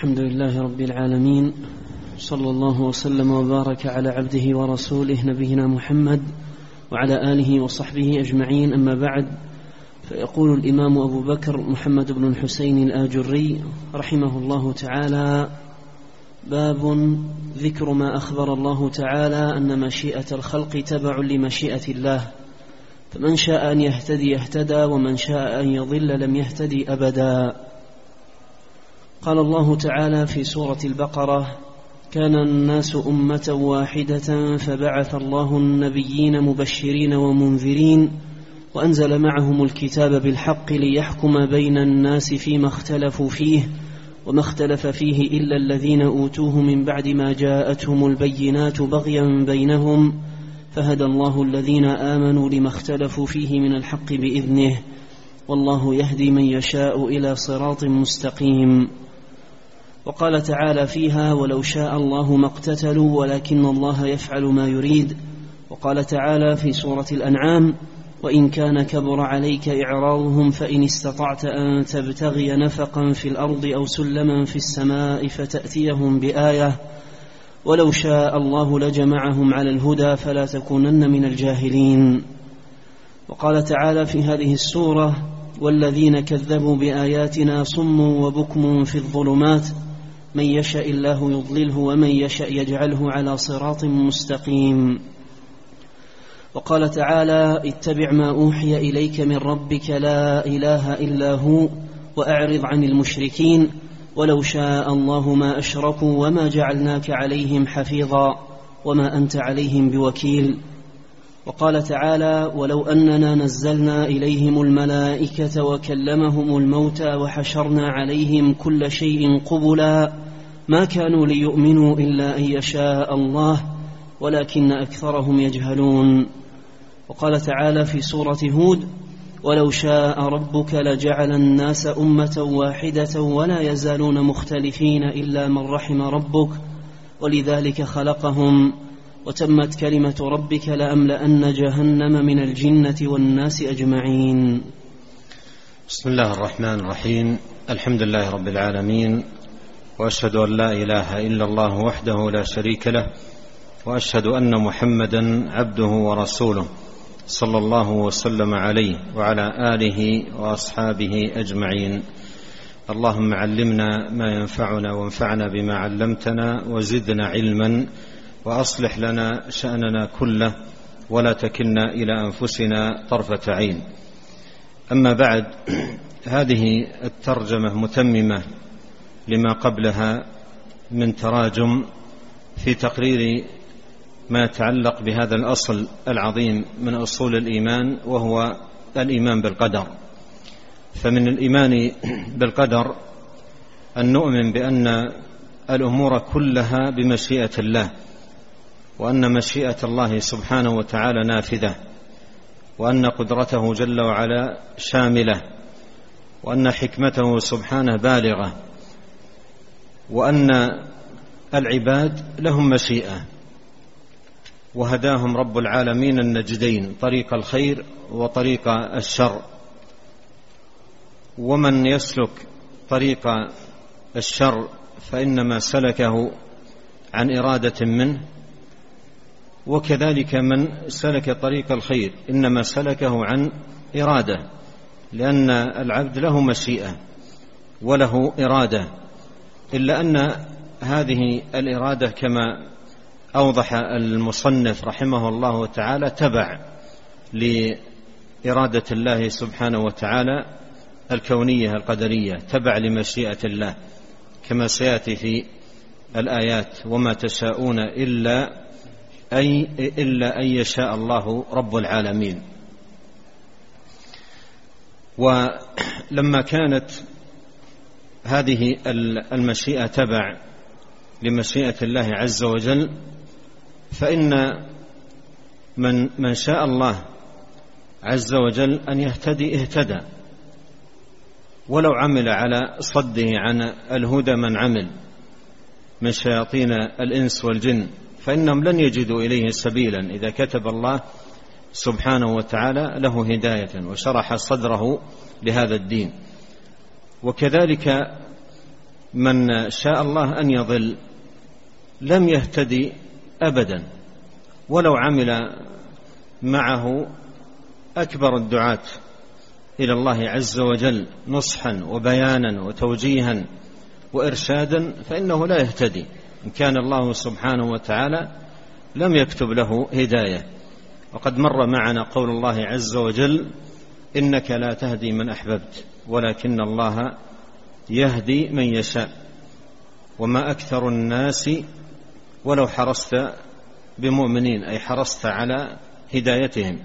الحمد لله رب العالمين صلى الله وسلم وبارك على عبده ورسوله نبينا محمد وعلى آله وصحبه أجمعين أما بعد فيقول الإمام أبو بكر محمد بن الحسين الآجري رحمه الله تعالى باب ذكر ما أخبر الله تعالى أن مشيئة الخلق تبع لمشيئة الله فمن شاء أن يهتدي اهتدى ومن شاء أن يضل لم يهتدي أبدا. قال الله تعالى في سورة البقرة كان الناس أمة واحدة فبعث الله النبيين مبشرين ومنذرين وأنزل معهم الكتاب بالحق ليحكم بين الناس فيما اختلفوا فيه وما اختلف فيه إلا الذين أوتوه من بعد ما جاءتهم البينات بغيا بينهم فهدى الله الذين آمنوا لما اختلفوا فيه من الحق بإذنه والله يهدي من يشاء إلى صراط مستقيم. وقال تعالى فيها ولو شاء الله ما اقتتلوا ولكن الله يفعل ما يريد وقال تعالى في سورة الأنعام وإن كان كبر عليك إعراضهم فإن استطعت أن تبتغي نفقا في الأرض أو سلما في السماء فتأتيهم بايه ولو شاء الله لجمعهم على الهدى فلا تكونن من الجاهلين وقال تعالى في هذه السورة والذين كذبوا بآياتنا صم وبكم في الظلمات من يشاء الله يضلله ومن يشاء يجعله على صراط مستقيم. وقال تعالى اتبع ما أوحي إليك من ربك لا إله إلا هو وأعرض عن المشركين ولو شاء الله ما أشركوا وما جعلناك عليهم حفيظا وما أنت عليهم بوكيل. وقال تعالى ولو أننا نزلنا إليهم الملائكة وكلمهم الموتى وحشرنا عليهم كل شيء قبلا ما كانوا ليؤمنوا إلا أن يشاء الله ولكن أكثرهم يجهلون. وقال تعالى في سورة هود ولو شاء ربك لجعل الناس أمة واحدة ولا يزالون مختلفين إلا من رحم ربك ولذلك خلقهم وتمت كلمة ربك لأملأن جهنم من الجنة والناس أجمعين. بسم الله الرحمن الرحيم. الحمد لله رب العالمين. وأشهد أن لا إله إلا الله وحده لا شريك له. وأشهد أن محمدا عبده ورسوله صلى الله وسلم عليه وعلى آله وأصحابه أجمعين. اللهم علمنا ما ينفعنا وانفعنا بما علمتنا وزدنا علما. وأصلح لنا شأننا كله ولا تكلنا إلى أنفسنا طرفة عين. أما بعد هذه الترجمة متممة لما قبلها من تراجم في تقرير ما يتعلق بهذا الأصل العظيم من أصول الإيمان وهو الإيمان بالقدر. فمن الإيمان بالقدر أن نؤمن بأن الأمور كلها بمشيئة الله. وأن مشيئة الله سبحانه وتعالى نافذة وأن قدرته جل وعلا شاملة وأن حكمته سبحانه بالغة وأن العباد لهم مشيئة. وهداهم رب العالمين النجدين طريق الخير وطريق الشر. ومن يسلك طريق الشر فإنما سلكه عن إرادة منه وكذلك من سلك طريق الخير إنما سلكه عن إرادة لأن العبد له مشيئه وله إرادة إلا أن هذه الإرادة كما أوضح المصنف رحمه الله تعالى تبع لإرادة الله سبحانه وتعالى الكونية القدرية تبع لمشيئة الله كما سيأتي في الآيات وما تشاءون إلا أي إلا أن يشاء الله رب العالمين. ولما كانت هذه المشيئة تبع لمشيئة الله عز وجل فإن من من شاء الله عز وجل أن يهتدي اهتدى. ولو عمل على صده عن الهدى من عمل من شياطين الإنس والجن. فإنهم لن يجدوا إليه سبيلا. إذا كتب الله سبحانه وتعالى له هداية وشرح صدره لهذا الدين. وكذلك من شاء الله أن يضل لم يهتدي ابدا ولو عمل معه أكبر الدعاة إلى الله عز وجل نصحا وبيانا وتوجيها وارشادا فإنه لا يهتدي. إن كان الله سبحانه وتعالى لم يكتب له هداية. وقد مر معنا قول الله عز وجل إنك لا تهدي من أحببت ولكن الله يهدي من يشاء. وما أكثر الناس ولو حرصت بمؤمنين أي حرصت على هدايتهم.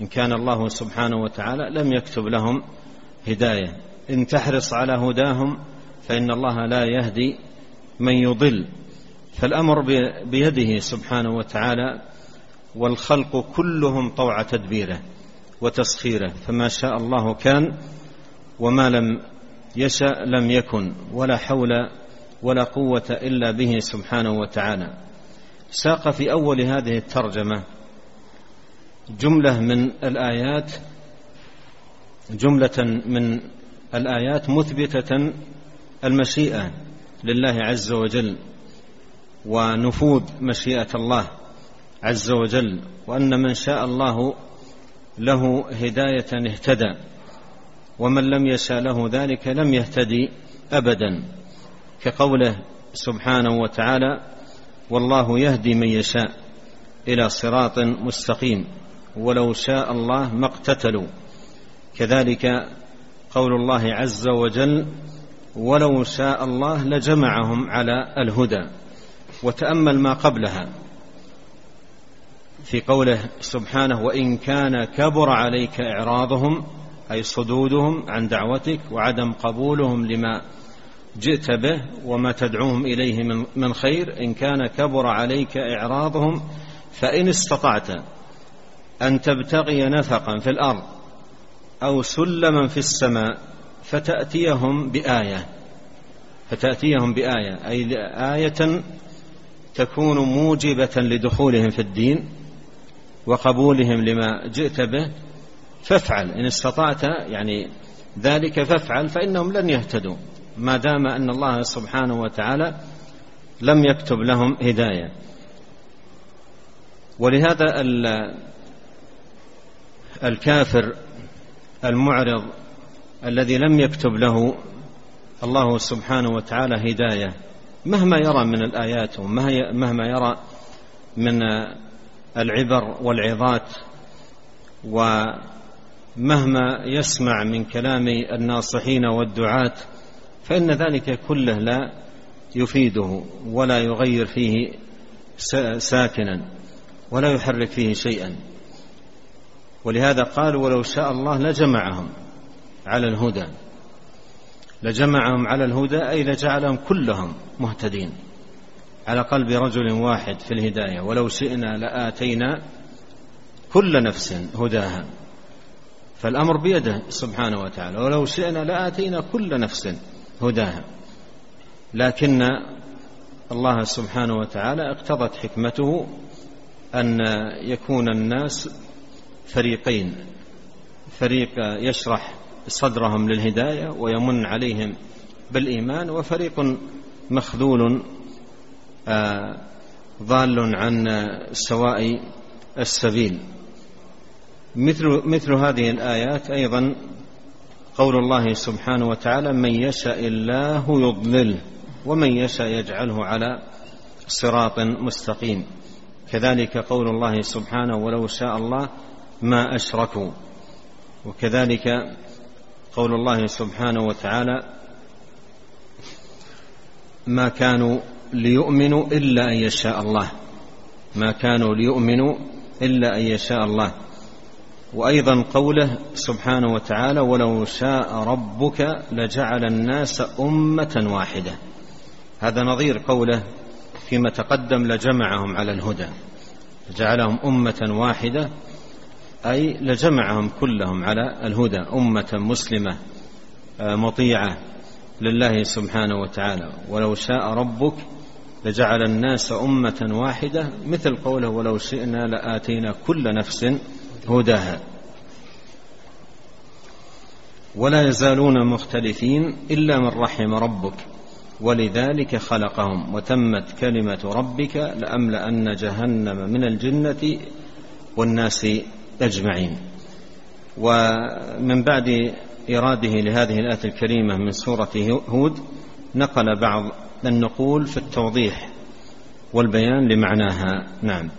إن كان الله سبحانه وتعالى لم يكتب لهم هداية. إن تحرص على هداهم فإن الله لا يهدي من يضل. فالأمر بيده سبحانه وتعالى والخلق كلهم طوع تدبيره وتسخيره فما شاء الله كان وما لم يشأ لم يكن ولا حول ولا قوة إلا به سبحانه وتعالى. ساق في أول هذه الترجمة جملة من الآيات جملة من الآيات مثبتة المشيئة لله عز وجل. ونفوذ مشيئة الله عز وجل وأن من شاء الله له هداية اهتدى ومن لم يشاء له ذلك لم يهتدي ابدا. كقوله سبحانه وتعالى والله يهدي من يشاء إلى صراط مستقيم ولو شاء الله ما اقتتلوا. كذلك قول الله عز وجل ولو شاء الله لجمعهم على الهدى. وتأمل ما قبلها في قوله سبحانه وإن كان كبر عليك إعراضهم أي صدودهم عن دعوتك وعدم قبولهم لما جئت به وما تدعوهم إليه من خير إن كان كبر عليك إعراضهم فإن استطعت أن تبتغي نفقا في الأرض أو سلما في السماء فتأتيهم بآية فتأتيهم بآية أي آية تكون موجبة لدخولهم في الدين وقبولهم لما جئت به فافعل. إن استطعت يعني ذلك فافعل فإنهم لن يهتدوا ما دام أن الله سبحانه وتعالى لم يكتب لهم هداية. ولهذا الكافر المعرض الذي لم يكتب له الله سبحانه وتعالى هداية مهما يرى من الآيات ومهما يرى من العبر والعظات ومهما يسمع من كلام الناصحين والدعاة فإن ذلك كله لا يفيده ولا يغير فيه ساكنا ولا يحرك فيه شيئا. ولهذا قال ولو شاء الله لجمعهم على الهدى. لجمعهم على الهدى أي لجعلهم كلهم مهتدين. على قلب رجل واحد في الهداية ولو شئنا لآتينا كل نفس هداها. فالأمر بيده سبحانه وتعالى ولو شئنا لآتينا كل نفس هداها. لكن الله سبحانه وتعالى اقتضت حكمته أن يكون الناس فريقين. فريق يشرح صدرهم للهداية ويمن عليهم بالإيمان وفريق مخذول آه، ضال عن سواء السبيل. مثل مثل هذه الآيات أيضا قول الله سبحانه وتعالى من يشاء الله يضلله ومن يشاء يجعله على صراط مستقيم. كذلك قول الله سبحانه ولو شاء الله ما أشركوا. وكذلك قول الله سبحانه وتعالى ما كانوا ليؤمنوا إلا أن يشاء الله. ما كانوا ليؤمنوا إلا أن يشاء الله. وأيضا قوله سبحانه وتعالى ولو شاء ربك لجعل الناس أمة واحدة. هذا نظير قوله فيما تقدم لجمعهم على الهدى. جعلهم أمة واحدة أي لجمعهم كلهم على الهدى أمة مسلمة آه، مطيعة لله سبحانه وتعالى. ولو شاء ربك لجعل الناس أمة واحدة مثل قوله ولو شئنا لآتينا كل نفس هداها. ولا يزالون مختلفين إلا من رحم ربك ولذلك خلقهم. وتمت كلمة ربك لأملأن جهنم من الجنة والناس أجمعين. ومن بعد إراده لهذه الآية الكريمة من سورة هود نقل بعض النقول في التوضيح والبيان لمعناها. نعم.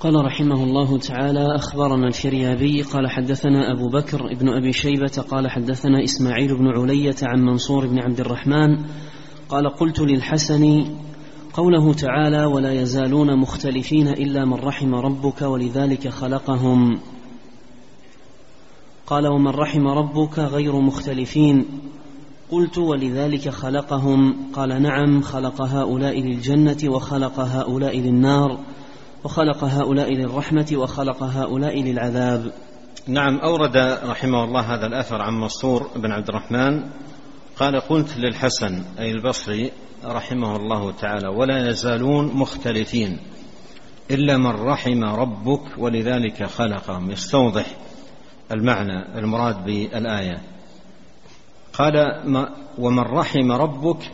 قال رحمه الله تعالى أخبرنا الفريابي قال حدثنا أبو بكر ابن أبي شيبة قال حدثنا إسماعيل بن علية عن منصور بن عبد الرحمن قال قلت للحسن قوله تعالى ولا يزالون مختلفين إلا من رحم ربك ولذلك خلقهم. قال ومن رحم ربك غير مختلفين. قلت ولذلك خلقهم. قال نعم خلق هؤلاء للجنة وخلق هؤلاء للنار وخلق هؤلاء للرحمة وخلق هؤلاء للعذاب. نعم أورد رحمه الله هذا الأثر عن منصور بن عبد الرحمن. قال قلت للحسن أي البصري رحمه الله تعالى ولا يزالون مختلفين إلا من رحم ربك ولذلك خلقهم. يستوضح المعنى المراد بالآية. قال ما ومن رحم ربك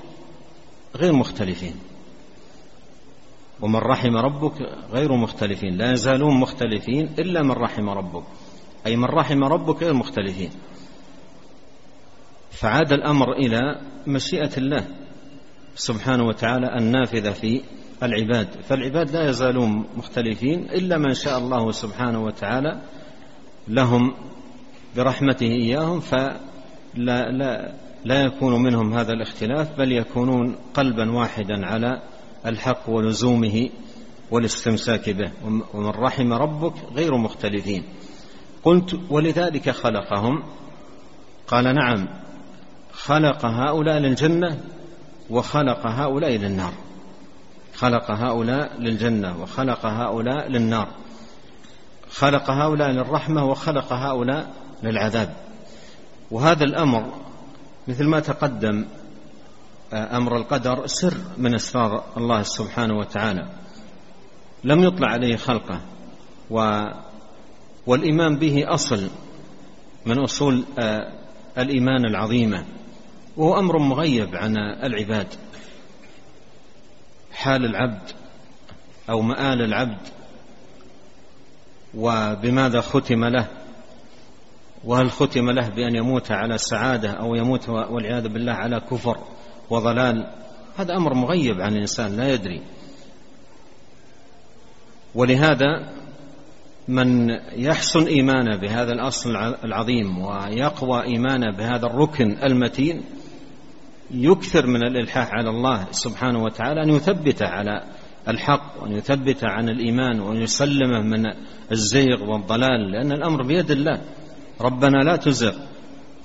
غير مختلفين. ومن رحم ربك غير مختلفين لا يزالون مختلفين إلا من رحم ربك. أي من رحم ربك غير مختلفين. فعاد الأمر إلى مشيئة الله سبحانه وتعالى النافذة في العباد. فالعباد لا يزالون مختلفين إلا من شاء الله سبحانه وتعالى لهم برحمته إياهم فلا لا لا يكون منهم هذا الاختلاف بل يكونون قلبا واحدا على الحق ولزومه والاستمساك به. ومن رحم ربك غير مختلفين. قلت ولذلك خلقهم؟ قال نعم. خلق هؤلاء للجنة وخلق هؤلاء للنار. خلق هؤلاء للجنة وخلق هؤلاء للنار. خلق هؤلاء للرحمة وخلق هؤلاء للعذاب. وهذا الأمر مثل ما تقدم أمر القدر سر من أسرار الله سبحانه وتعالى. لم يطلع عليه خلقه و والإيمان به أصل من أصول آه، الإيمان العظيمة. وهو أمر مغيب عن العباد. حال العبد أو مآل العبد وبماذا ختم له؟ وهل ختم له بأن يموت على سعادة أو يموت والعياذ بالله على كفر وضلال؟ هذا أمر مغيب عن الإنسان لا يدري. ولهذا من يحسن إيمانه بهذا الأصل العظيم ويقوى إيمانه بهذا الركن المتين يكثر من الإلحاح على الله سبحانه وتعالى أن يثبته على الحق وأن يثبته عن الإيمان وأن يسلمه من الزيغ والضلال لأن الأمر بيد الله. ربنا لا تزغ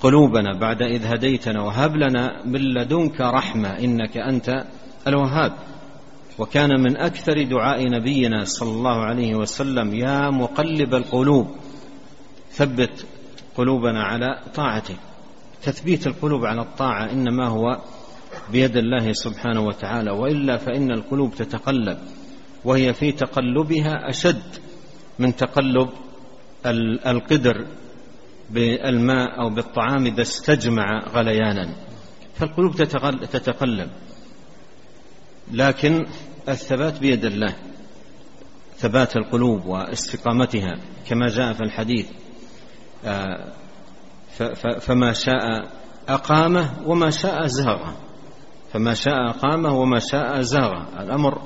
قلوبنا بعد إذ هديتنا وهب لنا من لدنك رحمة إنك أنت الوهاب. وكان من أكثر دعاء نبينا صلى الله عليه وسلم يا مقلب القلوب ثبت قلوبنا على طاعتك. تثبيت القلوب على الطاعة إنما هو بيد الله سبحانه وتعالى وإلا فإن القلوب تتقلب وهي في تقلبها أشد من تقلب القدر بالماء أو بالطعام إذا استجمع غليانا. فالقلوب تتقلب. لكن الثبات بيد الله ثبات القلوب واستقامتها كما جاء في الحديث آه، فما شاء أقامه وما شاء زاغه فما شاء أقامه وما شاء زاغه الأمر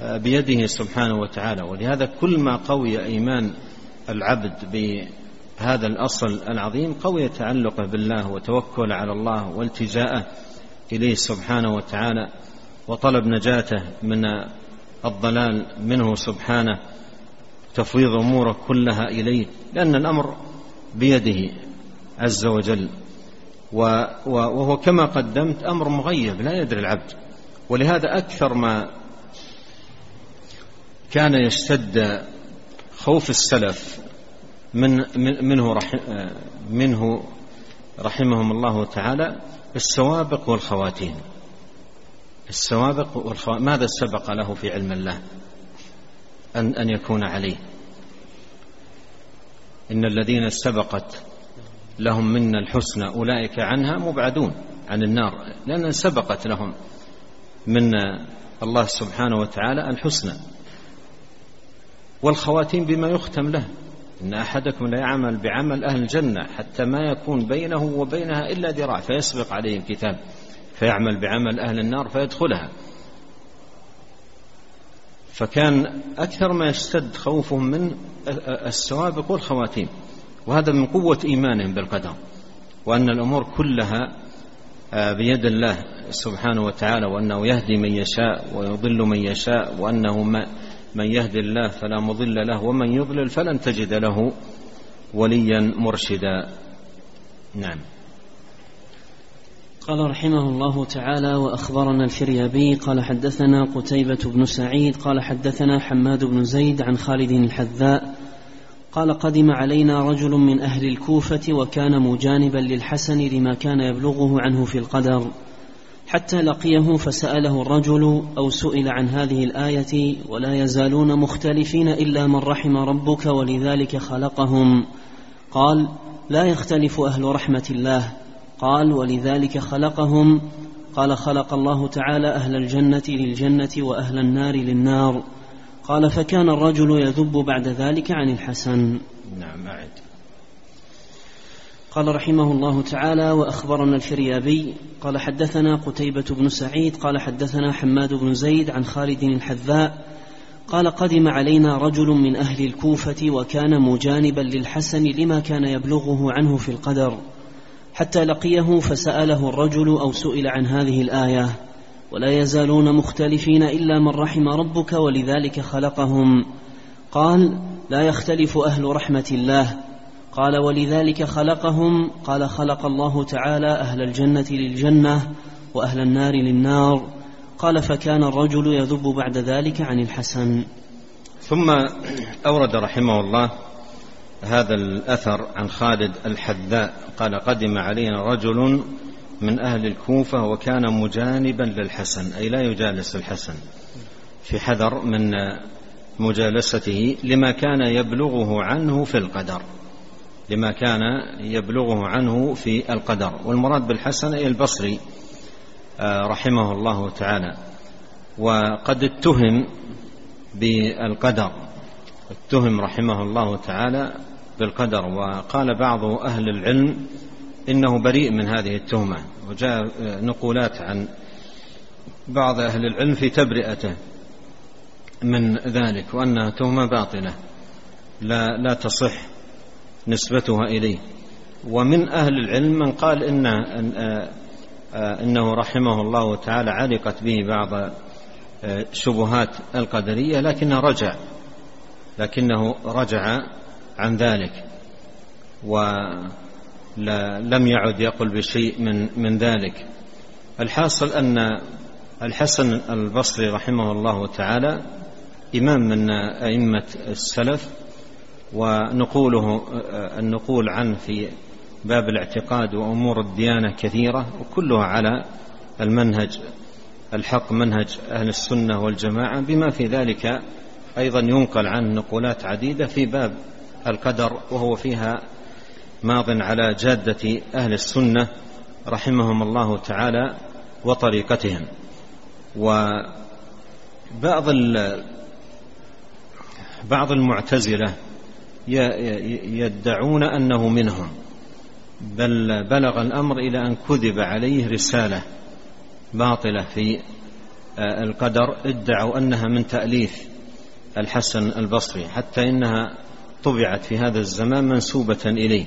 آه، بيده سبحانه وتعالى. ولهذا كل ما قوي إيمان العبد هذا الأصل العظيم قوي تعلقه بالله وتوكل على الله والتجاءه إليه سبحانه وتعالى. وطلب نجاته من الضلال منه سبحانه. تفويض أموره كلها إليه. لأن الأمر بيده. عز وجل. وهو كما قدمت أمر مغيب لا يدري العبد. ولهذا أكثر ما كان يشتد خوف السلف من منه منه رحمهم الله تعالى السوابق والخواتيم. السوابق والخواتيم ماذا سبق له في علم الله؟ أن أن يكون عليه. إن الذين سبقت لهم منا الحسنى أولئك عنها مبعدون عن النار لأن سبقت لهم من الله سبحانه وتعالى الحسنى. والخواتيم بما يختم له إن أحدكم لا يعمل بعمل أهل الجنة حتى ما يكون بينه وبينها إلا ذراع فيسبق عليه الكتاب فيعمل بعمل أهل النار فيدخلها. فكان أكثر ما يشتد خوفهم من السوابق والخواتيم وهذا من قوة إيمانهم بالقدر وأن الأمور كلها آه، بيد الله سبحانه وتعالى وأنه يهدي من يشاء ويضل من يشاء وأنه من يهدي الله فلا مضل له ومن يضلل فلن تجد له وليا مرشدا. نعم. قال رحمه الله تعالى وأخبرنا الفريابي قال حدثنا قتيبة بن سعيد قال حدثنا حماد بن زيد عن خالد الحذاء قال قدم علينا رجل من أهل الكوفة وكان مجانبا للحسن لما كان يبلغه عنه في القدر. حتى لقيه فسأله الرجل أو سئل عن هذه الآية ولا يزالون مختلفين إلا من رحم ربك ولذلك خلقهم. قال لا يختلف أهل رحمة الله. قال ولذلك خلقهم. قال خلق الله تعالى أهل الجنة للجنة وأهل النار للنار. قال فكان الرجل يذب بعد ذلك عن الحسن. نعم أعد قال رحمه الله تعالى وأخبرنا الفريابي قال حدثنا قتيبة بن سعيد قال حدثنا حماد بن زيد عن خالد الحذاء قال قدم علينا رجل من أهل الكوفة وكان مجانبا للحسن لما كان يبلغه عنه في القدر حتى لقيه فسأله الرجل أو سئل عن هذه الآية. ولا يزالون مختلفين إلا من رحم ربك ولذلك خلقهم. قال لا يختلف أهل رحمة الله. قال ولذلك خلقهم. قال خلق الله تعالى أهل الجنة للجنة وأهل النار للنار. قال فكان الرجل يذب بعد ذلك عن الحسن. ثم أورد رحمه الله هذا الأثر عن خالد الحذاء. قال قدم علينا رجل من أهل الكوفة وكان مجانبا للحسن أي لا يجالس الحسن. في حذر من مجالسته لما كان يبلغه عنه في القدر. لما كان يبلغه عنه في القدر. والمراد بالحسن أي البصري آه، رحمه الله تعالى. وقد اتهم بالقدر. اتهم رحمه الله تعالى بالقدر. وقال بعض أهل العلم إنه بريء من هذه التهمة. وجاء نقولات عن بعض أهل العلم في تبرئته من ذلك وأنها تهمة باطلة لا, لا تصح نسبتها إليه. ومن أهل العلم من قال إن إنه رحمه الله تعالى علقت به بعض شبهات القدرية لكنه رجع لكنه رجع عن ذلك. ولم يعد يقل بشيء من من ذلك. الحاصل أن الحسن البصري رحمه الله تعالى إمام من أئمة السلف ونقوله النقول عنه في باب الاعتقاد وأمور الديانة كثيرة وكلها على المنهج الحق منهج أهل السنة والجماعة بما في ذلك أيضا ينقل عنه نقولات عديدة في باب القدر وهو فيها ماض على جادة أهل السنة رحمهم الله تعالى وطريقتهم. وبعض بعض المعتزلة يدعون أنه منهم بل بلغ الأمر إلى أن كذب عليه رسالة باطلة في القدر ادعوا أنها من تأليف الحسن البصري حتى إنها طبعت في هذا الزمان منسوبة إليه.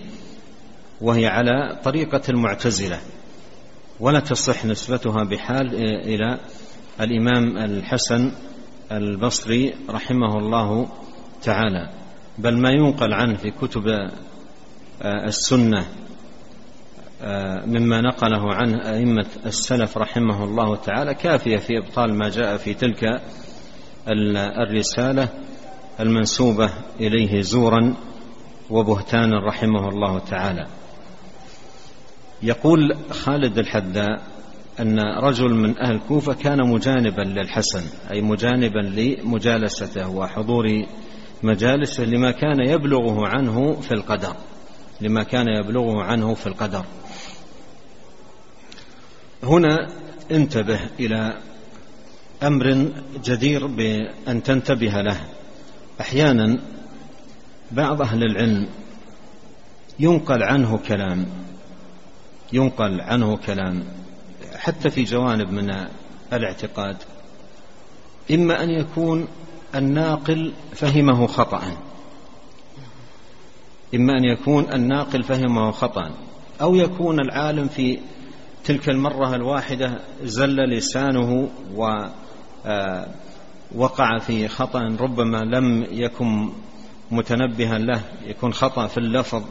وهي على طريقة المعتزلة ولا تصح نسبتها بحال إلى الإمام الحسن البصري رحمه الله تعالى. بل ما ينقل عنه في كتب آه، السنة آه، مما نقله عنه أئمة السلف رحمه الله تعالى كافية في إبطال ما جاء في تلك الرسالة المنسوبة إليه زورا وبهتانا رحمه الله تعالى. يقول خالد الحذاء أن رجل من أهل الكوفة كان مجانبا للحسن أي مجانبا لمجالسته وحضور مجالسه لما كان يبلغه عنه في القدر لما كان يبلغه عنه في القدر. هنا انتبه إلى أمر جدير بأن تنتبه له. أحيانا بعض أهل العلم ينقل عنه كلام ينقل عنه كلام حتى في جوانب من الاعتقاد. إما أن يكون الناقل فهمه خطأ. إما أن يكون الناقل فهمه خطأ. أو يكون العالم في تلك المرة الواحدة زل لسانه ووقع آه، في خطأ. ربما لم يكن متنبها له يكون خطأ في اللفظ.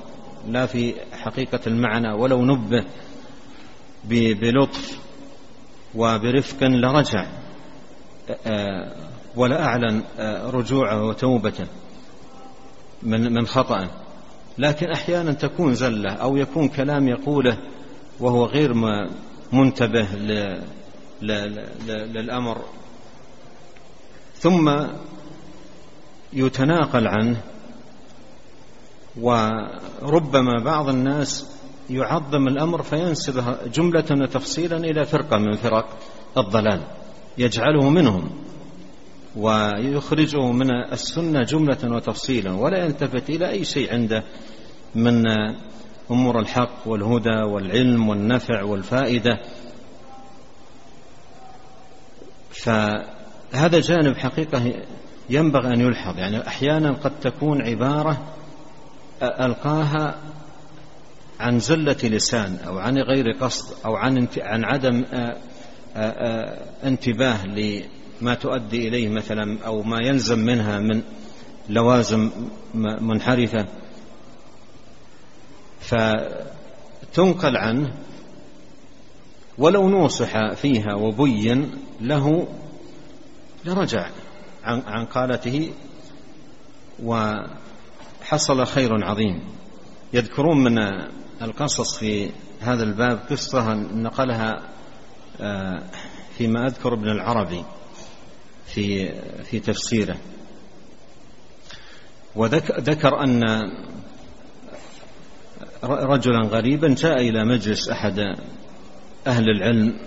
لا في حقيقة المعنى ولو نبه بلطف وبرفق لرجع آه، ولا أعلن آه، رجوعه وتوبته من من خطأ. لكن أحيانا تكون زلة أو يكون كلام يقوله وهو غير منتبه للأمر. ثم يتناقل عنه وربما بعض الناس يعظم الأمر فينسبه جملة وتفصيلا إلى فرقة من فرق الضلال يجعله منهم ويخرجه من السنة جملة وتفصيلا ولا يلتفت إلى أي شيء عنده من أمور الحق والهدى والعلم والنفع والفائدة. فهذا جانب حقيقة ينبغي أن يلحظ يعني أحيانا قد تكون عبارة ألقاها عن زلة لسان أو عن غير قصد أو عن عن عدم انتباه لما تؤدي إليه مثلا أو ما يلزم منها من لوازم منحرفة. فتنقل عنه ولو نوصح فيها وبين له لرجع عن, قالته وحصل خير عظيم. يذكرون من القصص في هذا الباب قصة نقلها آه، فيما أذكر ابن العربي في في تفسيره. وذكر أن رجلا غريبا جاء إلى مجلس أحد أهل العلم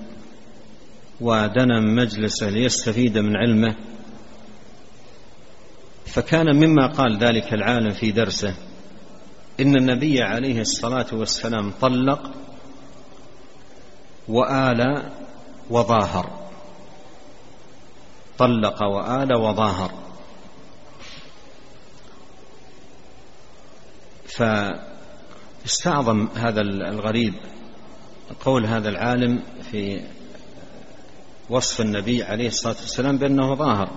ودنا مجلسه ليستفيد من علمه. فكان مما قال ذلك العالم في درسه. إن النبي عليه الصلاة والسلام طلق وآل وظاهر. طلق وآل وظاهر. فاستعظم هذا الغريب قول هذا العالم في وصف النبي عليه الصلاة والسلام بأنه ظاهر.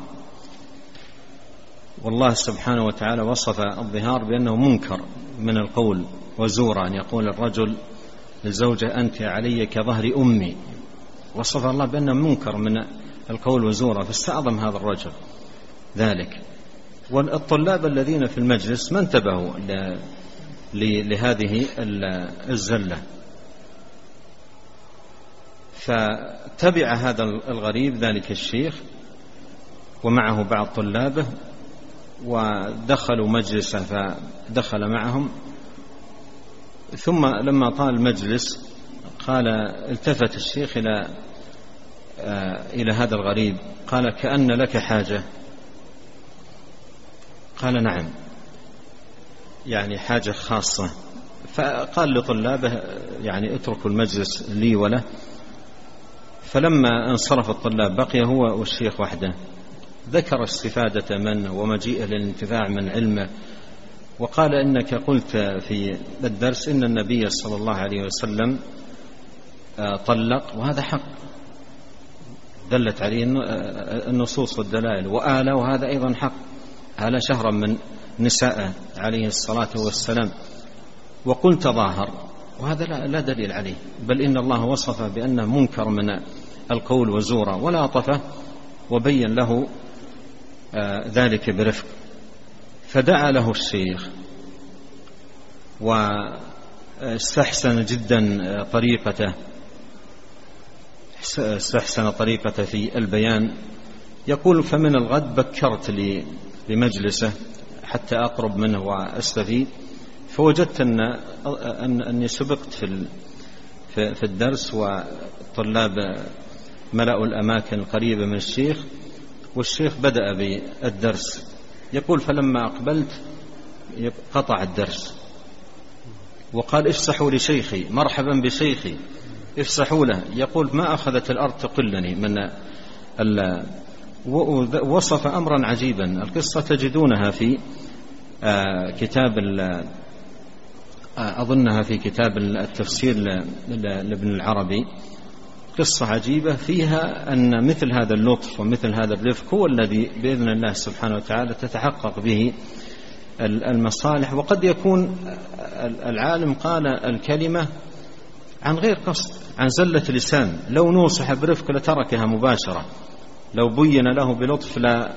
والله سبحانه وتعالى وصف الظهار بأنه منكر من القول وزورا أن يقول الرجل للزوجة أنت علي كظهر أمي. وصف الله بأنه منكر من القول وزورا فاستعظم هذا الرجل ذلك. والطلاب الذين في المجلس ما انتبهوا لهذه الزلة. فتبع هذا الغريب ذلك الشيخ ومعه بعض طلابه ودخلوا مجلسه فدخل معهم. ثم لما طال المجلس قال التفت الشيخ إلى آه، إلى هذا الغريب. قال كأن لك حاجة. قال نعم. يعني حاجة خاصة. فقال لطلابه يعني اتركوا المجلس لي وله. فلما انصرف الطلاب بقي هو والشيخ وحده. ذكر استفادة منه ومجيئه للانتفاع من علمه وقال إنك قلت في الدرس إن النبي صلى الله عليه وسلم آه، طلق وهذا حق. دلت عليه آه، النصوص والدلائل وآل وهذا أيضا حق. آل شهرا من نسائه عليه الصلاة والسلام. وقلت ظاهر وهذا لا دليل عليه. بل إن الله وصفه بأنه منكر من القول وزورا ولا طفه وبين له آه، ذلك برفق. فدعا له الشيخ واستحسن جدا آه، طريقته. استحسن طريقته في البيان. يقول فمن الغد بكرت لمجلسه حتى أقرب منه وأستفيد. فوجدت أن أني سبقت في في الدرس والطلاب ملأوا الأماكن القريبة من الشيخ والشيخ بدأ بالدرس. يقول فلما أقبلت قطع الدرس. وقال افسحوا لشيخي مرحبا بشيخي. افسحوا له. يقول ما أخذت الأرض تقلني من وصف أمرا عجيبا. القصة تجدونها في آه، كتاب آه، أظنها في كتاب التفسير لابن العربي. قصة عجيبة فيها أن مثل هذا اللطف ومثل هذا الرفق هو الذي بإذن الله سبحانه وتعالى تتحقق به المصالح. وقد يكون العالم قال الكلمة عن غير قصد عن زلة لسان. لو نوصح برفق لتركها مباشرة. لو بين له بلطف لا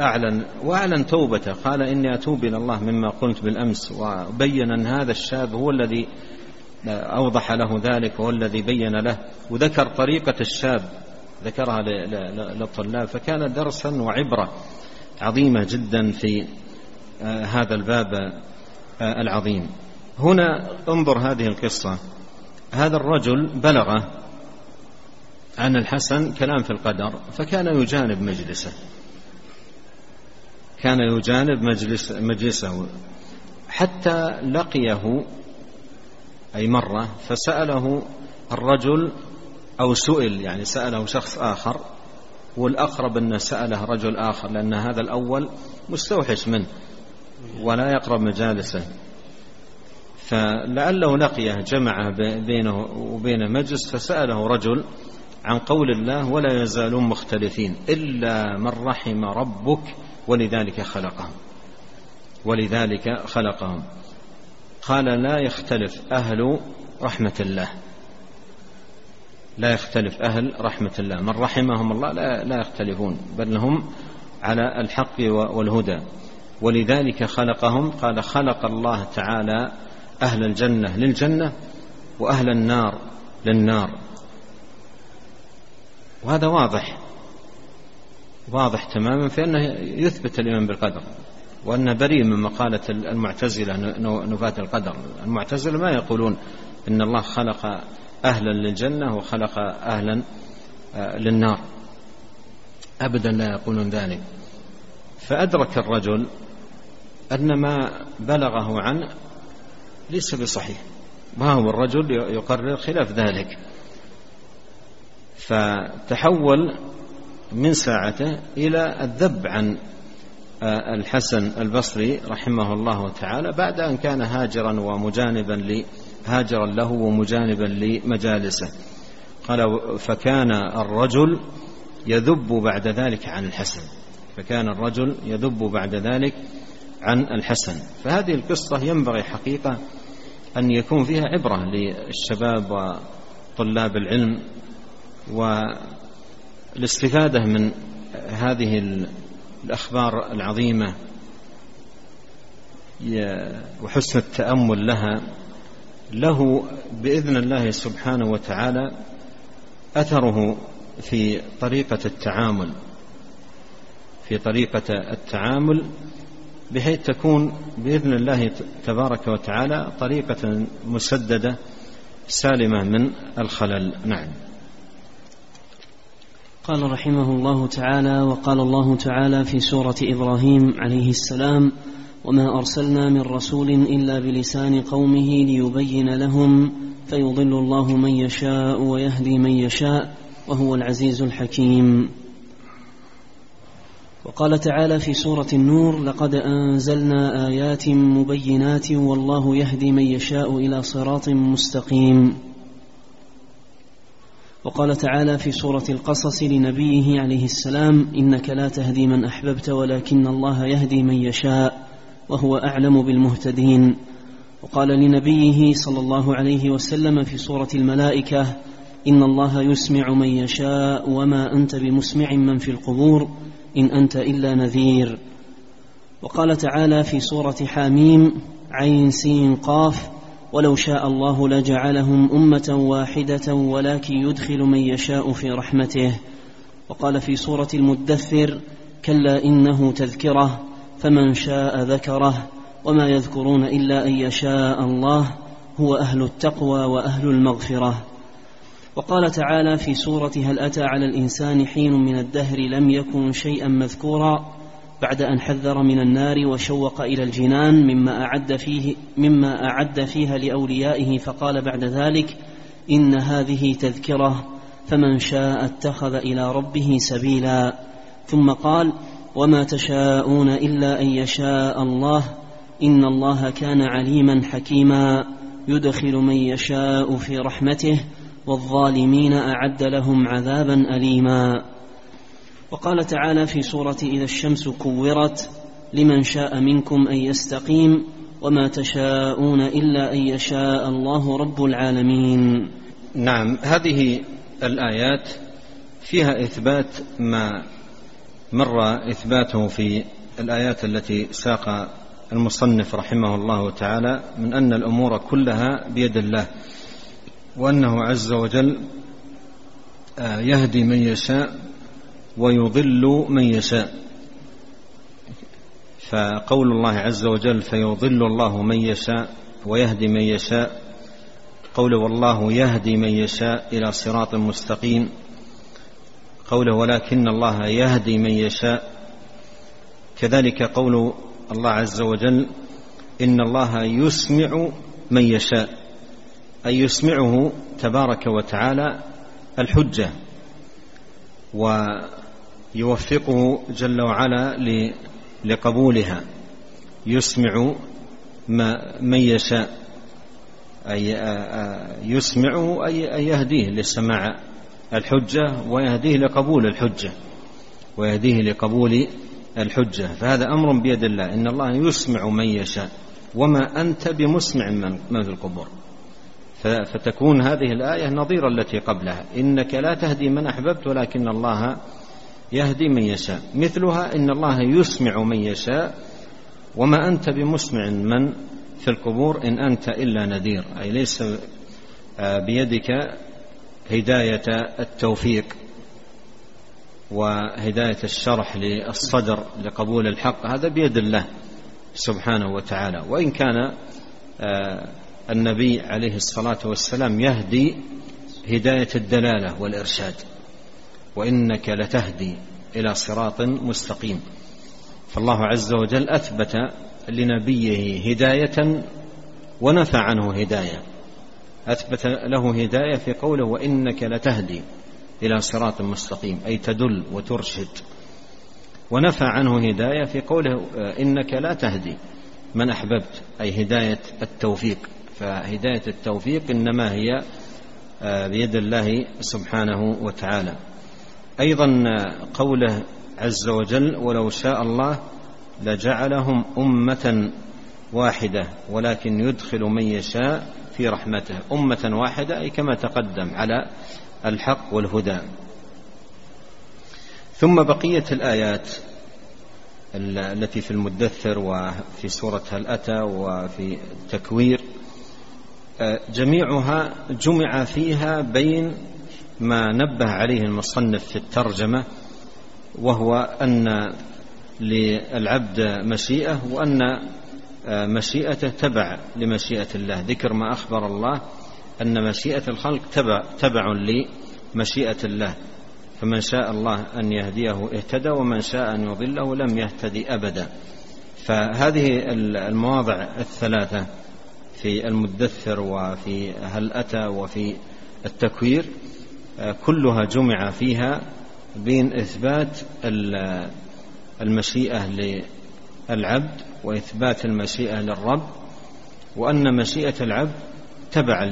أعلن. وأعلن توبته. قال إني أتوب إلى الله مما قلت بالأمس. وبين أن هذا الشاب هو الذي أوضح له ذلك وهو الذي بين له وذكر طريقة الشاب ذكرها للطلاب فكان درسا وعبرة عظيمة جدا في آه، هذا الباب آه، العظيم. هنا انظر هذه القصة. هذا الرجل بلغ عن الحسن كلام في القدر فكان يجانب مجلسه. كان يجانب مجلس مجلسه حتى لقيه أي مرة فسأله الرجل أو سئل يعني سأله شخص آخر والأقرب أن سأله رجل آخر لأن هذا الأول مستوحش منه ولا يقرب مجالسه فلعله لقيه جمع بينه وبين مجلس فسأله رجل عن قول الله ولا يزالون مختلفين إلا من رحم ربك ولذلك خلقهم. ولذلك خلقهم. قال لا يختلف أهل رحمة الله. لا يختلف أهل رحمة الله. من رحمهم الله لا, لا يختلفون بل هم على الحق والهدى. ولذلك خلقهم قال خلق الله تعالى أهل الجنة للجنة وأهل النار للنار. وهذا واضح واضح تماما في أنه يثبت الإيمان بالقدر. وأنه بريء من مقالة المعتزلة نفاة القدر. المعتزلة ما يقولون إن الله خلق أهلا للجنة وخلق أهلا آه، للنار. أبدا لا يقولون ذلك. فأدرك الرجل أن ما بلغه عنه ليس بصحيح. ما هو الرجل يقرر خلاف ذلك. فتحول من ساعته إلى الذب عن الحسن البصري رحمه الله تعالى بعد أن كان هاجرا ومجانبا هاجرا له ومجانبا لمجالسه. قال فكان الرجل يذب بعد ذلك عن الحسن. فكان الرجل يذب بعد ذلك عن الحسن. فهذه القصة ينبغي حقيقة أن يكون فيها عبرة للشباب وطلاب العلم والاستفادة من هذه الأخبار العظيمة وحسن التأمل لها له بإذن الله سبحانه وتعالى أثره في طريقة التعامل في طريقة التعامل بحيث تكون بإذن الله تبارك وتعالى طريقة مسددة سالمة من الخلل. نعم. قال رحمه الله تعالى وقال الله تعالى في سورة إبراهيم عليه السلام وما أرسلنا من رسول إلا بلسان قومه ليبين لهم فيضل الله من يشاء ويهدي من يشاء وهو العزيز الحكيم. وقال تعالى في سورة النور لقد أنزلنا آيات مبينات والله يهدي من يشاء إلى صراط مستقيم. وقال تعالى في سورة القصص لنبيه عليه السلام إنك لا تهدي من أحببت ولكن الله يهدي من يشاء وهو أعلم بالمهتدين. وقال لنبيه صلى الله عليه وسلم في سورة الملائكة إن الله يسمع من يشاء وما أنت بمسمع من في القبور إن أنت إلا نذير. وقال تعالى في سورة حاميم عين سين قاف ولو شاء الله لجعلهم أمة واحدة ولكن يدخل من يشاء في رحمته. وقال في سورة المدثر كلا إنه تذكرة فمن شاء ذكره وما يذكرون إلا أن يشاء الله هو أهل التقوى وأهل المغفرة. وقال تعالى في سورة هل أتى على الإنسان حين من الدهر لم يكن شيئا مذكورا؟ بعد أن حذر من النار وشوق إلى الجنان مما أعد فيه مما أعد فيها لأوليائه فقال بعد ذلك إن هذه تذكرة فمن شاء اتخذ إلى ربه سبيلا. ثم قال وما تشاءون إلا أن يشاء الله إن الله كان عليما حكيما. يدخل من يشاء في رحمته والظالمين أعد لهم عذابا أليما. وقال تعالى في سورة إذا الشمس كورت لمن شاء منكم أن يستقيم وما تشاءون إلا أن يشاء الله رب العالمين. نعم هذه الآيات فيها إثبات ما مر إثباته في الآيات التي ساق المصنف رحمه الله تعالى من أن الأمور كلها بيد الله وأنه عز وجل آه، يهدي من يشاء ويضل من يشاء. فقول الله عز وجل فيضل الله من يشاء ويهدي من يشاء. قوله والله يهدي من يشاء إلى صراط مستقيم. قوله ولكن الله يهدي من يشاء. كذلك قول الله عز وجل إن الله يسمع من يشاء. أي يسمعه تبارك وتعالى الحجة. ويوفقه جل وعلا لقبولها. يسمع ما من يشاء. أي يسمعه أي يهديه لسماع الحجة ويهديه لقبول الحجة. ويهديه لقبول الحجة. فهذا أمر بيد الله. إن الله يسمع من يشاء. وما أنت بمسمع من, من في القبور. فتكون هذه الآية نظير التي قبلها. إنك لا تهدي من أحببت ولكن الله يهدي من يشاء. مثلها إن الله يسمع من يشاء وما أنت بمسمع من في القبور إن أنت إلا نذير. أي ليس آه، بيدك هداية التوفيق وهداية الشرح للصدر لقبول الحق. هذا بيد الله سبحانه وتعالى. وإن كان آه، النبي عليه الصلاة والسلام يهدي هداية الدلالة والإرشاد. وإنك لتهدي إلى صراط مستقيم. فالله عز وجل أثبت لنبيه هداية ونفى عنه هداية. أثبت له هداية في قوله وإنك لتهدي إلى صراط مستقيم أي تدل وترشد. ونفى عنه هداية في قوله إنك لا تهدي. من أحببت؟ أي هداية التوفيق. فهداية التوفيق إنما هي آه، بيد الله سبحانه وتعالى. أيضا قوله عز وجل ولو شاء الله لجعلهم أمة واحدة ولكن يدخل من يشاء في رحمته. أمة واحدة أي كما تقدم على الحق والهدى. ثم بقية الآيات التي في المدثر وفي سورة هل أتى وفي التكوير جميعها جمع فيها بين ما نبه عليه المصنف في الترجمة وهو أن للعبد مشيئة وأن مشيئته تبع لمشيئة الله. ذكر ما أخبر الله أن مشيئة الخلق تبع, تبع لمشيئة الله. فمن شاء الله أن يهديه اهتدى ومن شاء أن يضله لم يهتدي أبدا. فهذه المواضع الثلاثة في المدثر وفي هل أتى وفي التكوير. كلها جمع فيها بين إثبات المشيئة للعبد وإثبات المشيئة للرب وأن مشيئة العبد تبع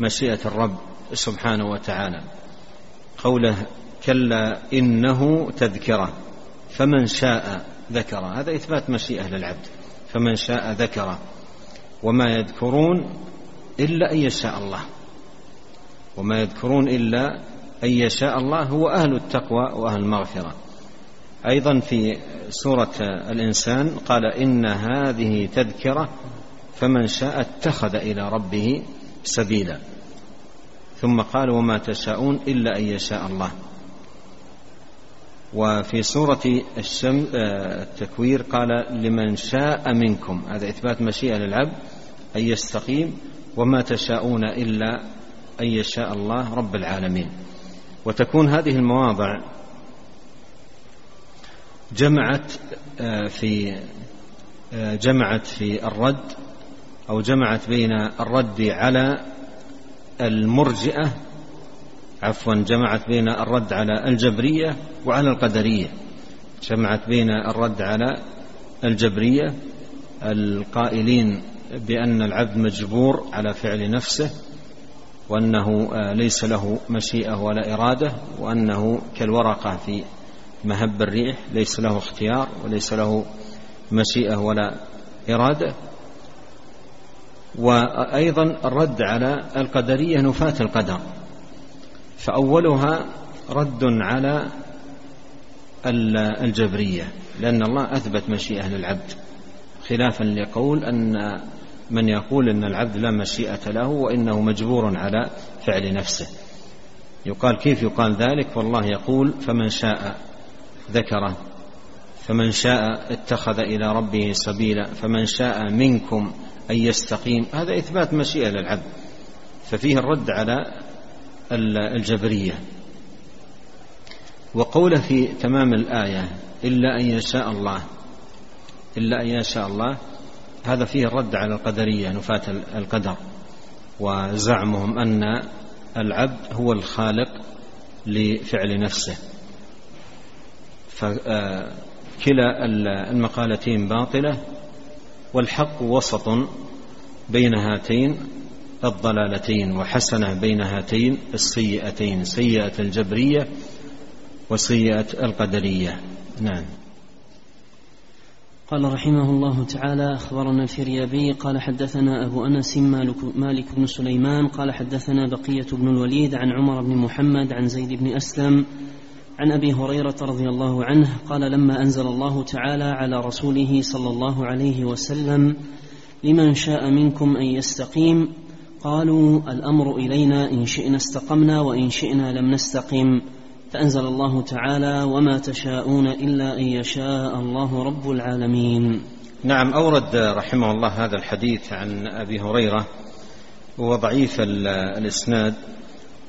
لمشيئة الرب سبحانه وتعالى. قوله كلا إنه تذكرة فمن شاء ذكر. هذا إثبات مشيئة للعبد فمن شاء ذكره وما يذكرون إلا أن يشاء الله. وما يذكرون إلا أن يشاء الله هو أهل التقوى وأهل المغفرة. أيضا في سورة الإنسان قال إن هذه تذكرة فمن شاء اتخذ إلى ربه سبيلا. ثم قال وما تشاءون إلا أن يشاء الله. وفي سورة الشم التكوير قال لمن شاء منكم. هذا إثبات مشيئة للعبد أن يستقيم. وما تشاءون إلا أن يشاء الله رب العالمين. وتكون هذه المواضع جمعت آه، في آه، جمعت في الرد أو جمعت بين الرد على المرجئة عفوا جمعت بين الرد على الجبرية وعلى القدرية. جمعت بين الرد على الجبرية القائلين بأن العبد مجبور على فعل نفسه وأنه آه، ليس له مشيئة ولا إرادة وأنه كالورقة في مهب الريح ليس له اختيار وليس له مشيئة ولا إرادة. وأيضا الرد على القدرية نفاة القدر. فأولها رد على الجبرية لأن الله أثبت مشيئة للعبد خلافا لقول أن من يقول أن العبد لا مشيئة له وإنه مجبور على فعل نفسه. يقال كيف يقال ذلك؟ والله يقول فمن شاء ذكره فمن شاء اتخذ إلى ربه سبيلا فمن شاء منكم أن يستقيم. هذا إثبات مشيئة للعبد. ففيه الرد على الجبرية. وقوله في تمام الآية إلا أن يشاء الله إلا أن يشاء الله هذا فيه الرد على القدرية نفاة القدر وزعمهم أن العبد هو الخالق لفعل نفسه. فكلا المقالتين باطلة والحق وسط بين هاتين الضلالتين وحسنة بين هاتين السيئتين سيئة الجبرية وسيئة القدرية. نعم. قال رحمه الله تعالى أخبرنا الفريابي قال حدثنا أبو أنس مالك, مالك بن سليمان قال حدثنا بقية بن الوليد عن عمر بن محمد عن زيد بن أسلم عن أبي هريرة رضي الله عنه قال لما أنزل الله تعالى على رسوله صلى الله عليه وسلم لمن شاء منكم أن يستقيم قالوا الأمر إلينا إن شئنا استقمنا وإن شئنا لم نستقم. فأنزل الله تعالى وما تشاءون إلا أن يشاء الله رب العالمين. نعم أورد رحمه الله هذا الحديث عن أبي هريرة وهو ضعيف الإسناد.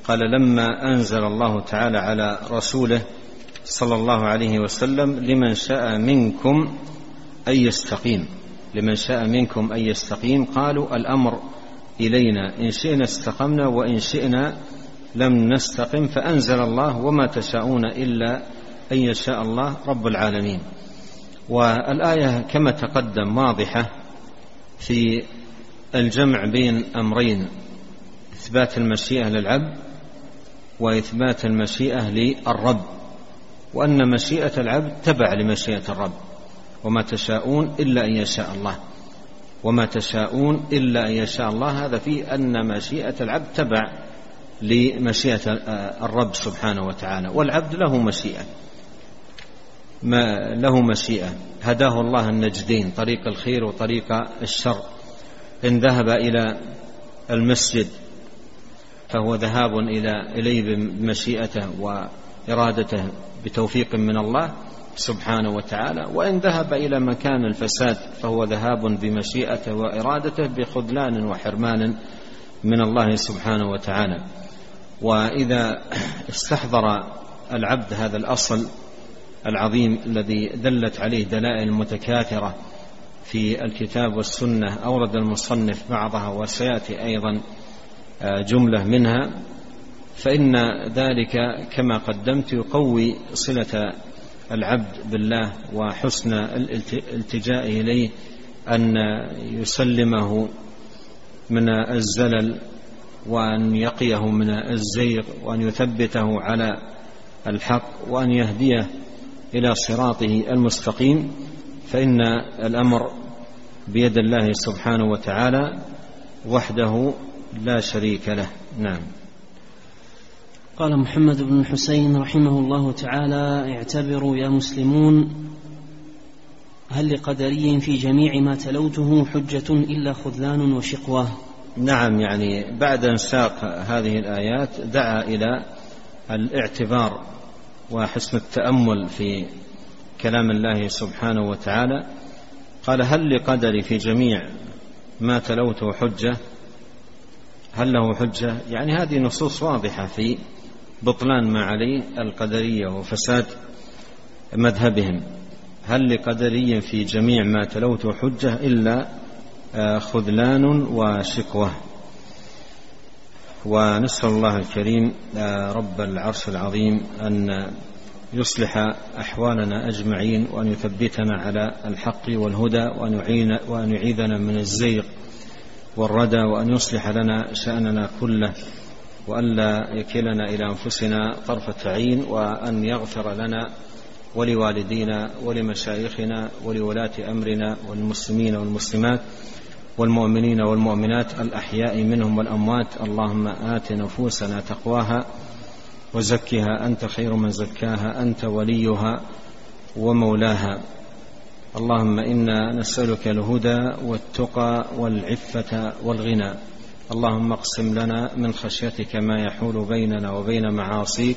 قال لما أنزل الله تعالى على رسوله صلى الله عليه وسلم لمن شاء منكم أن يستقيم. لمن شاء منكم أن يستقيم قالوا الأمر إلينا إن شئنا استقمنا وإن شئنا لم نستقم فأنزل الله وما تشاءون إلا أن يشاء الله رب العالمين. والآية كما تقدم واضحة في الجمع بين أمرين إثبات المشيئة للعبد وإثبات المشيئة للرب وأن مشيئة العبد تبع لمشيئة الرب وما تشاءون إلا أن يشاء الله. وما تشاءون إلا أن يشاء الله هذا في أن مشيئة العبد تبع لمشيئة الرب سبحانه وتعالى. والعبد له مشيئة. ما له مشيئة. هداه الله النجدين طريق الخير وطريق الشر. إن ذهب إلى المسجد فهو ذهاب إلى إليه بمشيئته وإرادته بتوفيق من الله سبحانه وتعالى. وإن ذهب إلى مكان الفساد فهو ذهاب بمشيئته وإرادته بخذلان وحرمان من الله سبحانه وتعالى. وإذا استحضر العبد هذا الأصل العظيم الذي دلت عليه دلائل متكاثرة في الكتاب والسنة أورد المصنف بعضها وسيأتي أيضا آه، جملة منها فإن ذلك كما قدمت يقوي صلة العبد بالله وحسن الالتجاء إليه أن يسلمه من الزلل وأن يقيه من الزيغ وأن يثبته على الحق وأن يهديه إلى صراطه المستقيم فإن الأمر بيد الله سبحانه وتعالى وحده لا شريك له. نعم. قال محمد بن الحسين رحمه الله تعالى اعتبروا يا مسلمون هل لقدري في جميع ما تلوته حجة إلا خذلان وشقوة. نعم يعني بعد أن ساق هذه الآيات دعا إلى الاعتبار وحسن التأمل في كلام الله سبحانه وتعالى. قال هل لقدري في جميع ما تلوته حجة؟ هل له حجة؟ يعني هذه نصوص واضحة في بطلان ما عليه القدرية وفساد مذهبهم. هل لقدري في جميع ما تلوته حجة؟ إلا خذلان وشكوة ونسأل الله الكريم آه، رب العرش العظيم أن يصلح أحوالنا أجمعين وأن يثبتنا على الحق والهدى وأن يعين وأن يعيذنا من الزيغ والردى وأن يصلح لنا شأننا كله وألا يكلنا إلى أنفسنا طرفة عين وأن يغفر لنا ولوالدينا ولمشايخنا ولولاة أمرنا والمسلمين والمسلمات والمؤمنين والمؤمنات الأحياء منهم والأموات. اللهم آت نفوسنا تقواها وزكها. أنت خير من زكاها. أنت وليها ومولاها. اللهم إنا نسألك الهدى والتقى والعفة والغنى. اللهم اقسم لنا من خشيتك ما يحول بيننا وبين معاصيك.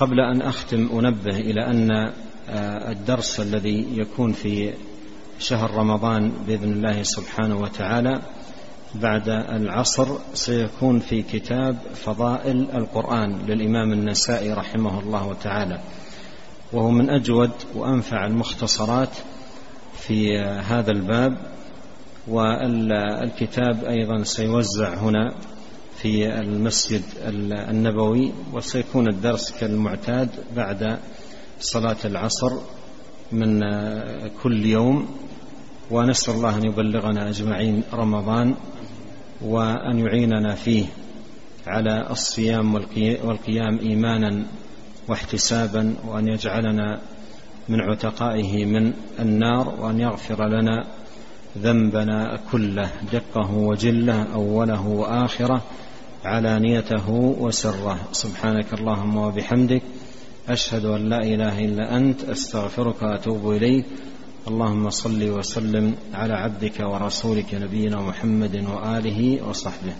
قبل أن أختم أنبه إلى أن آه، الدرس الذي يكون في شهر رمضان بإذن الله سبحانه وتعالى بعد العصر سيكون في كتاب فضائل القرآن للإمام النسائي رحمه الله تعالى. وهو من أجود وأنفع المختصرات في هذا الباب والكتاب أيضا سيوزع هنا في المسجد النبوي وسيكون الدرس كالمعتاد بعد صلاة العصر من كل يوم. ونسأل الله أن يبلغنا أجمعين رمضان وأن يعيننا فيه على الصيام والقيام إيمانا واحتسابا وأن يجعلنا من عتقائه من النار وأن يغفر لنا ذنبنا كله دقه وجله أوله وآخره. علانيته وسره. سبحانك اللهم وبحمدك أشهد أن لا إله إلا أنت أستغفرك وأتوب إليك. اللهم صل وسلم على عبدك ورسولك نبينا محمد وآله وصحبه.